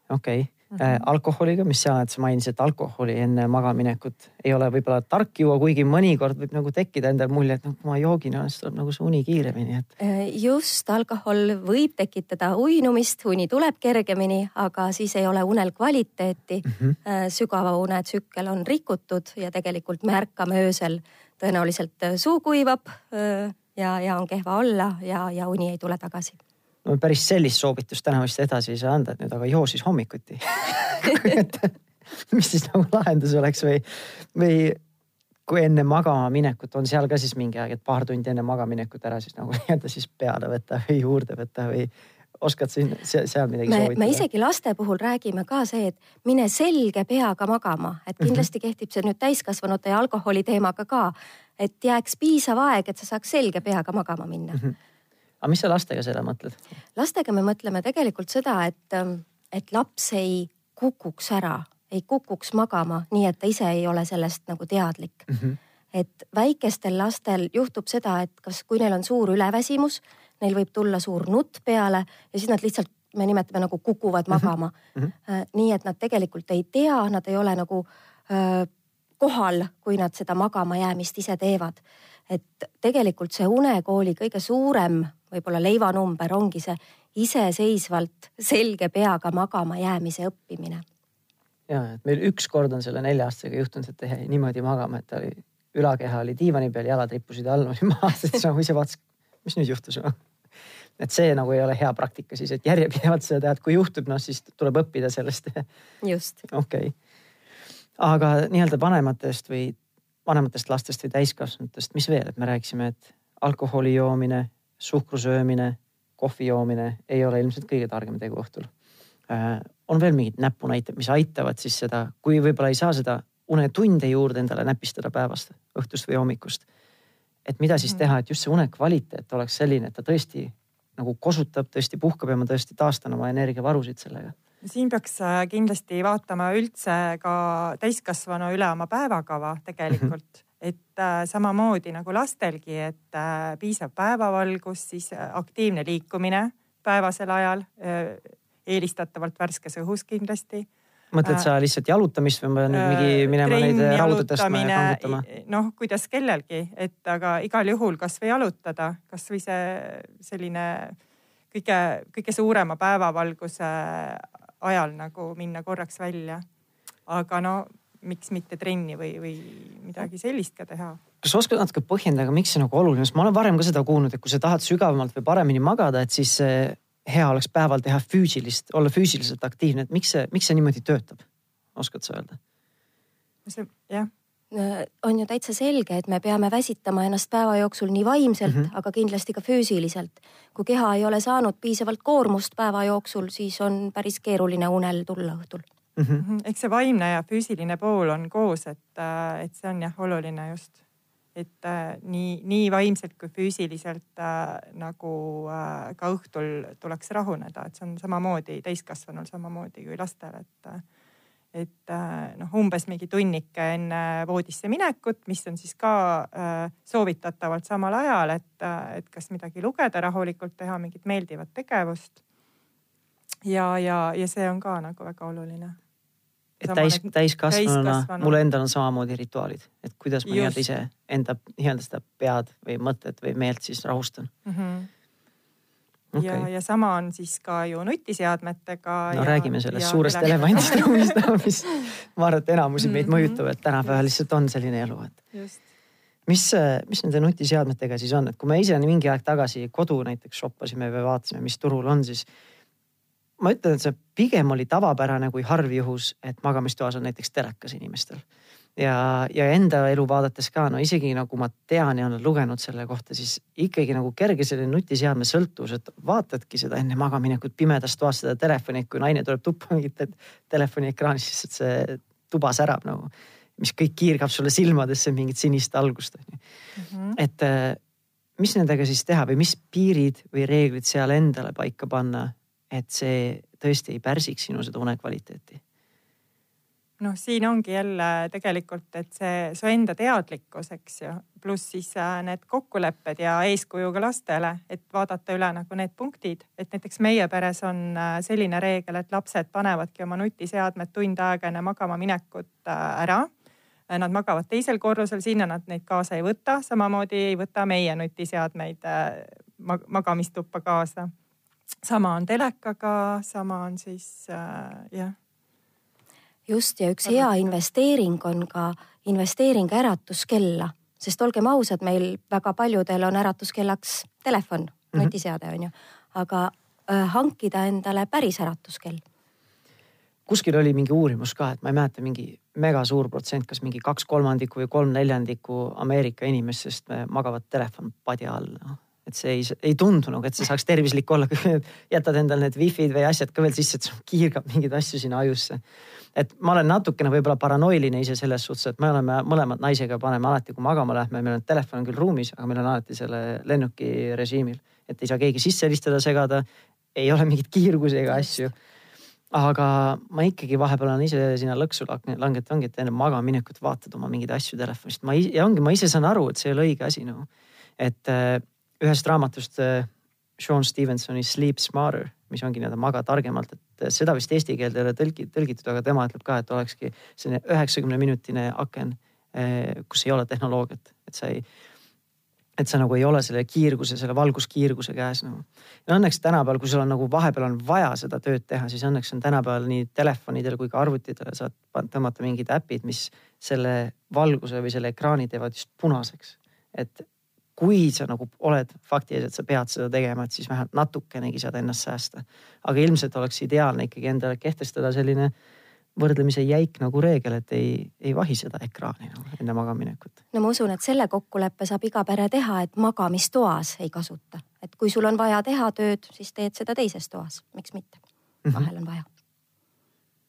okei okay mm -hmm. alkoholiga, mis sa, et sa mainisid, et alkoholi enne magaminekut ei ole võib-olla tark juua, kuigi mõnikord võib nagu tekkida endal mulje, et noh, kui ma joogin, siis tuleb nagu see uni kiiremini, et. Äh, just, alkohol võib tekitada uinumist, uni tuleb kergemini, aga siis ei ole unel kvaliteeti mm. -hmm. sügava une tsükkel on rikutud ja tegelikult me ärkame öösel, tõenäoliselt suu kuivab ja, ja on kehva olla ja, ja uni ei tule tagasi no päris sellist soovitust täna vist edasi ei saa anda, et nüüd aga joo siis hommikuti (laughs) mis siis nagu lahendus oleks või, või kui enne magama minekut on seal ka siis mingi aeg, et paar tundi enne magaminekut ära siis nagu (laughs) nii-öelda siis peale võtta või juurde võtta või oskad siin seal midagi me, soovitada? me isegi laste puhul räägime ka see, et mine selge peaga magama, et mhm. kindlasti kehtib see nüüd täiskasvanute ja alkoholi teemaga ka. et jääks piisav aeg, et sa saaks selge peaga magama minna. -hmm aga mis sa lastega seda mõtled? lastega me mõtleme tegelikult seda, et, ähm, et laps ei kukuks ära, ei kukuks magama, nii et ta ise ei ole sellest nagu teadlik mm. -hmm. et väikestel lastel juhtub seda, et kas, kui neil on suur üleväsimus, neil võib tulla suur nutt peale ja siis nad lihtsalt, me nimetame nagu kukuvad mhm. magama mm. -hmm. nii et nad tegelikult ei tea, nad ei ole nagu öö, äh, kohal, kui nad seda magama jäämist ise teevad. Et tegelikult see unekooli kõige suurem võib-olla leivanumber ongi see iseseisvalt selge peaga magama jäämise õppimine. ja, et meil ükskord on selle nelja-aastasega juhtunud, et jäi niimoodi magama, et ta oli, ülakeha oli diivani peal, jalad rippusid all, maha, siis nagu ise vaatas, mis nüüd juhtus no?. (laughs) et see nagu ei ole hea praktika siis, et järjepidevalt seda teha, et kui juhtub, noh siis tuleb õppida sellest. just. (laughs) okei okay., aga nii-öelda vanematest või vanematest lastest või täiskasvanutest, mis veel, et me rääkisime, et alkoholi joomine, suhkru söömine, kohvi joomine ei ole ilmselt kõige targem tegu õhtul. Äh, on veel mingid näpunäited, mis aitavad siis seda, kui võib-olla ei saa seda unetunde juurde endale näpistada päevast, õhtust või hommikust. et mida siis mm. teha, et just see une kvaliteet oleks selline, et ta tõesti nagu kosutab, tõesti puhkab ja ma tõesti taastan oma energiavarusid sellega siin peaks äh, kindlasti vaatama üldse ka täiskasvanu üle oma päevakava tegelikult (laughs) et äh, samamoodi nagu lastelgi, et äh, piisav päevavalgus, siis aktiivne liikumine päevasel ajal, eelistatavalt värskes õhus kindlasti mõtled sa lihtsalt jalutamist või ma pean nüüd mingi minema neid raudu tõstma ja kangutama? noh, kuidas kellelgi, et aga igal juhul kasvõi jalutada, kasvõi see selline kõige, kõige suurema päevavalguse ajal nagu minna korraks välja. aga no miks mitte trenni või, või midagi sellist ka teha. kas sa oskad natuke põhjendada, miks see nagu oluline, sest ma olen varem ka seda kuulnud, et kui sa tahad sügavamalt või paremini magada, et siis hea oleks päeval teha füüsilist, olla füüsiliselt aktiivne, et miks see, miks see niimoodi töötab? oskad sa öelda? see jah on ju täitsa selge, et me peame väsitama ennast päeva jooksul nii vaimselt mm, -hmm. aga kindlasti ka füüsiliselt. kui keha ei ole saanud piisavalt koormust päeva jooksul, siis on päris keeruline unel tulla õhtul mm. -hmm. eks see vaimne ja füüsiline pool on koos, et, äh, et see on jah oluline just, et äh, nii, nii vaimselt kui füüsiliselt äh, nagu äh, ka õhtul tuleks rahuneda, et see on samamoodi täiskasvanul samamoodi kui lastel, et äh, et äh, noh, umbes mingi tunnike enne voodisse minekut, mis on siis ka äh, soovitatavalt samal ajal, et, et kas midagi lugeda rahulikult, teha mingit meeldivat tegevust. ja, ja, ja see on ka nagu väga oluline et täis, täiskasvanuna mul endal on samamoodi rituaalid, et kuidas ma nii-öelda ise enda nii-öelda seda pead või mõtet või meelt siis rahustan mm. -hmm. Okay. ja, ja sama on siis ka ju nutiseadmetega. no ja, räägime sellest suurest elevandist ruumist, mis ma arvan, et enamusi meid mm -hmm. mõjutavad, tänapäeval lihtsalt on selline elu, et. mis, mis nende nutiseadmetega siis on, et kui me ise mingi aeg tagasi kodu näiteks shoppasime või vaatasime, mis turul on, siis ma ütlen, et see pigem oli tavapärane kui harv juhus, et magamistoas on näiteks telekas inimestel. Ja, ja enda elu vaadates ka, no isegi nagu ma tean ja olen lugenud selle kohta, siis ikkagi nagu kerge selline nutiseadme sõltuvus, et vaatadki seda enne magaminekut pimedas toas seda telefoni, et kui naine tuleb tuppa mingit telefoni ekraanist, siis et see tuba särab nagu, mis kõik kiirgab sulle silmadesse mingit sinist algust on ju mm -hmm.. et äh, mis nendega siis teha või mis piirid või reeglid seal endale paika panna et see tõesti ei pärsiks sinu seda unekvaliteeti? Noh, siin ongi jälle tegelikult, et see su enda teadlikkus, eks ju, pluss siis äh, need kokkulepped ja eeskuju ka lastele, et vaadata üle nagu need punktid, et näiteks meie peres on äh, selline reegel, et lapsed panevadki oma nutiseadmed tund aega enne magama minekut äh, ära. Nad magavad teisel korrusel, sinna nad neid kaasa ei võta, samamoodi ei võta meie nutiseadmeid magamistuppa kaasa. sama on telekaga, sama on siis äh, jah just ja üks hea investeering on ka investeering äratuskella, sest olgem ausad, meil väga paljudel on äratuskellaks telefon -hmm. nutiseade on ju, aga äh, hankida endale päris äratuskell. kuskil oli mingi uurimus ka, et ma ei mäleta, mingi mega suur protsent, kas mingi kaks kolmandikku või kolm neljandikku Ameerika inimestest magavad telefon padja all no et see ei, ei tundunud, et see saaks tervislik olla, kui (laughs) jätad endale need wifi'd või asjad ka veel sisse, et kiirgab mingeid asju sinna ajusse et ma olen natukene võib-olla paranoiline ise selles suhtes, et me oleme mõlemad naisega paneme alati, kui magama lähme, meil on telefon küll ruumis, aga meil on alati selle lennuki režiimil, et ei saa keegi sisse helistada, segada. ei ole mingeid kiirgusi ega asju. aga ma ikkagi vahepeal olen ise sinna lõksu langenud, ongi, et enne magama minekut vaatad oma mingeid asju telefonist. ma ja ongi, ma ise saan aru, et see ei ole õige asi nagu. et äh, ühest raamatust äh, Sean Stevensoni Sleep Smarter mis ongi nii-öelda maga targemalt, et seda vist eesti keelde ei ole tõlgi, tõlgitud, aga tema ütleb ka, et olekski selline üheksakümne minutine aken, eh, kus ei ole tehnoloogiat, et sa ei, et sa nagu ei ole selle kiirguse, selle valguskiirguse käes nagu. ja õnneks tänapäeval, kui sul on nagu vahepeal on vaja seda tööd teha, siis õnneks on tänapäeval nii telefonidel kui ka arvutitele saad tõmmata mingid äpid, mis selle valguse või selle ekraani teevad just punaseks. et kui sa nagu oled fakti ees, et sa pead seda tegema, et siis vähemalt natukenegi saad ennast säästa. aga ilmselt oleks ideaalne ikkagi endale kehtestada selline võrdlemisi jäik nagu reegel, et ei, ei vahi seda ekraani nagu enne magaminekut. no ma usun, et selle kokkuleppe saab iga pere teha, et magamistoas ei kasuta, et kui sul on vaja teha tööd, siis teed seda teises toas, miks mitte. Mhm. vahel on vaja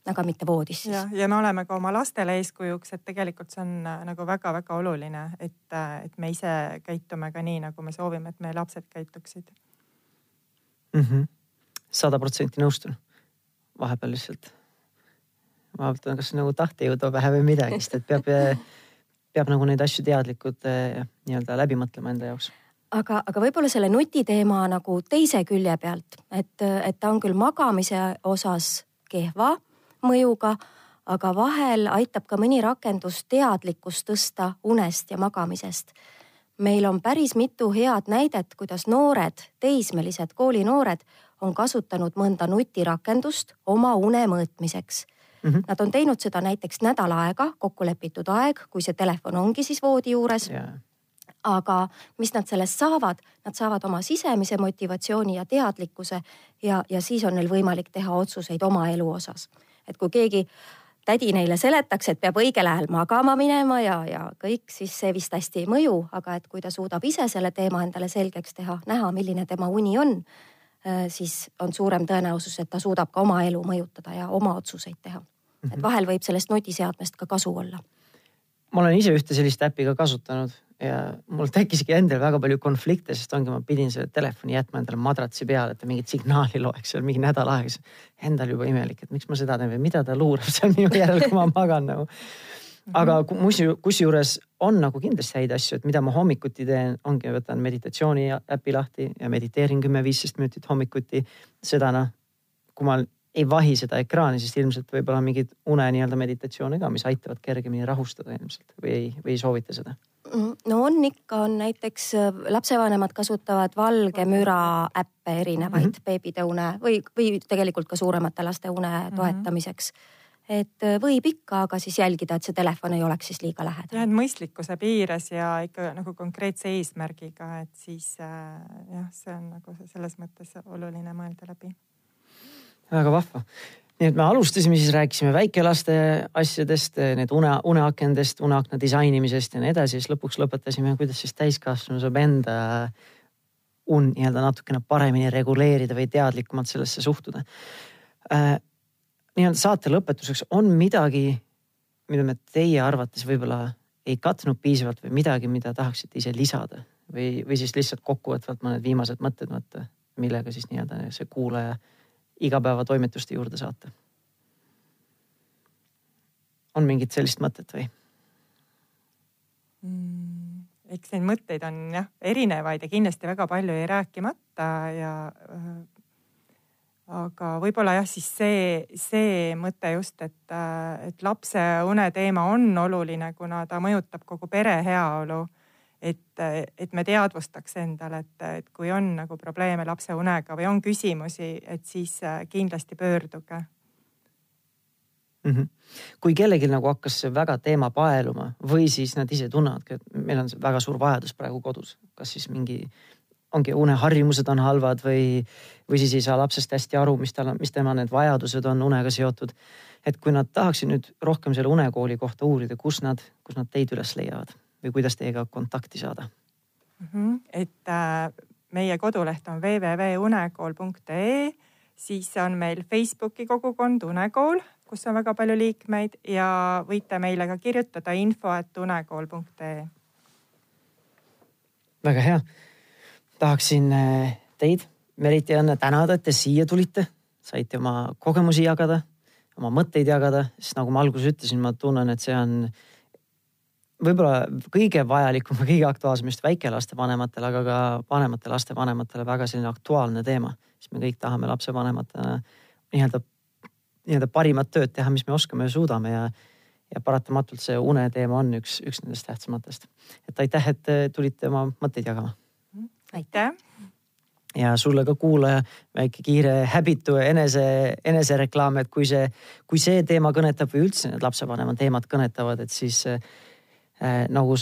aga mitte voodis siis. ja, ja me oleme ka oma lastele eeskujuks, et tegelikult see on äh, nagu väga-väga oluline, et, äh, et me ise käitume ka nii, nagu me soovime, et meie lapsed käituksid. Mhm. sada protsenti nõustun. vahepeal lihtsalt, ma vaatan, kas nagu tahtejõudu pähe või midagi, sest et peab, äh, (laughs) peab nagu neid asju teadlikult nii-öelda läbi mõtlema enda jaoks aga, aga võib-olla selle nutiteema nagu teise külje pealt, et, et ta on küll magamise osas kehva mõjuga, aga vahel aitab ka mõni rakendus teadlikkust tõsta unest ja magamisest. meil on päris mitu head näidet, kuidas noored, teismelised koolinoored on kasutanud mõnda nutirakendust oma une mõõtmiseks mm. -hmm. Nad on teinud seda näiteks nädal aega, kokkulepitud aeg, kui see telefon ongi siis voodi juures yeah aga mis nad sellest saavad, nad saavad oma sisemise motivatsiooni ja teadlikkuse ja, ja siis on neil võimalik teha otsuseid oma elu osas et kui keegi tädi neile seletaks, et peab õigel ajal magama minema ja, ja kõik, siis see vist hästi ei mõju, aga et kui ta suudab ise selle teema endale selgeks teha, näha, milline tema uni on, äh, siis on suurem tõenäosus, et ta suudab ka oma elu mõjutada ja oma otsuseid teha. et mhm. vahel võib sellest nutiseadmest ka kasu olla. ma olen ise ühte sellist äppi ka kasutanud ja mul tekkiski endal väga palju konflikte, sest ongi, ma pidin selle telefoni jätma endale madratsi peale, et ta mingit signaali loeks seal mingi nädal aega. Endal juba imelik, et miks ma seda teen või mida ta luurab seal minu järel, kui ma magan nagu. aga kusjuures on nagu kindlasti häid asju, et mida ma hommikuti teen, ongi, võtan meditatsiooni äpi lahti ja mediteerin kümme-viisteist minutit hommikuti. seda noh, kui ma ei vahi seda ekraani, siis ilmselt võib-olla mingid une nii-öelda meditatsioone ka, mis aitavad kergemini rahustada ilmselt või ei, või ei soovita seda no on ikka, on näiteks äh, lapsevanemad kasutavad valge müra äppe erinevaid mm -hmm. beebide une või, või tegelikult ka suuremate laste une mm -hmm. toetamiseks et äh, võib ikka, aga siis jälgida, et see telefon ei oleks siis liiga lähedal. jah, et mõistlikkuse piires ja ikka nagu konkreetse eesmärgiga, et siis äh, jah, see on nagu selles mõttes oluline mõelda läbi. väga vahva nii et me alustasime, siis rääkisime väikelaste asjadest, need une, uneakendest, uneakna disainimisest ja nii edasi, siis lõpuks lõpetasime, kuidas siis täiskasvanu saab enda und nii-öelda natukene paremini reguleerida või teadlikumalt sellesse suhtuda äh,. nii-öelda saate lõpetuseks on midagi, mida me teie arvates võib-olla ei katnud piisavalt või midagi, mida tahaksite ise lisada või, või siis lihtsalt kokkuvõtvalt mõned viimased mõtted võtta, millega siis nii-öelda see kuulaja igapäevatoimetuste juurde saata? on mingit sellist mõtet või mm,? eks neid mõtteid on jah erinevaid ja kindlasti väga palju jäi rääkimata ja äh, aga võib-olla jah, siis see, see mõte just, et, äh, et lapse une teema on oluline, kuna ta mõjutab kogu pere heaolu. Et, et me teadvustaks endale, et, et kui on nagu probleeme lapse unega või on küsimusi, et siis äh, kindlasti pöörduge mm. -hmm. kui kellelgi nagu hakkas see väga teema paeluma või siis nad ise tunnevadki, et meil on väga suur vajadus praegu kodus, kas siis mingi ongi uneharjumused on halvad või, või siis ei saa lapsest hästi aru, mis tal on, mis tema need vajadused on unega seotud. et kui nad tahaksid nüüd rohkem selle unekooli kohta uurida, kus nad, kus nad teid üles leiavad või kuidas teiega kontakti saada mm? -hmm. et äh, meie koduleht on www.unekool.ee, siis on meil Facebooki kogukond Unekool kus on väga palju liikmeid ja võite meile ka kirjutada info, et unekool.ee. väga hea. tahaksin eh, teid, Merit ja Õnne tänada, et te siia tulite, saite oma kogemusi jagada, oma mõtteid jagada, sest nagu ma alguses ütlesin, ma tunnen, et see on võib-olla kõige vajalikum ja kõige aktuaalsem just väikelaste vanematele, aga ka vanemate laste vanematele väga selline aktuaalne teema, sest me kõik tahame lapsevanematena nii-öelda nii-öelda parimat tööd teha, mis me oskame ja suudame ja, ja paratamatult see une teema on üks, üks nendest tähtsamatest. et aitäh, et tulite oma mõtteid jagama. aitäh. ja sulle ka kuulaja väike kiire häbitu enese, enesereklaam, et kui see, kui see teema kõnetab või üldse need lapsevanema teemad kõnetavad, et siis äh, nagu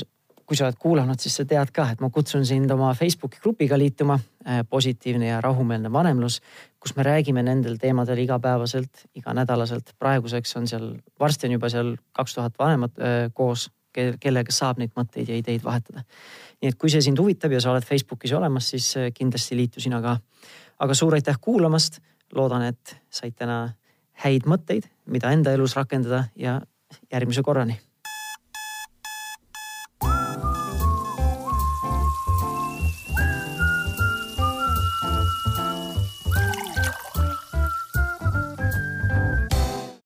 kui sa oled kuulanud, siis sa tead ka, et ma kutsun sind oma Facebooki grupiga liituma. Äh, positiivne ja rahumeelne vanemlus, kus me räägime nendel teemadel igapäevaselt, iganädalaselt. praeguseks on seal, varsti on juba seal kaks tuhat vanemat äh, koos, kellega saab neid mõtteid ja ideid vahetada. nii et kui see sind huvitab ja sa oled Facebookis olemas, siis äh, kindlasti liitu sina ka. aga suur aitäh kuulamast. loodan, et said täna häid mõtteid, mida enda elus rakendada ja järgmise korrani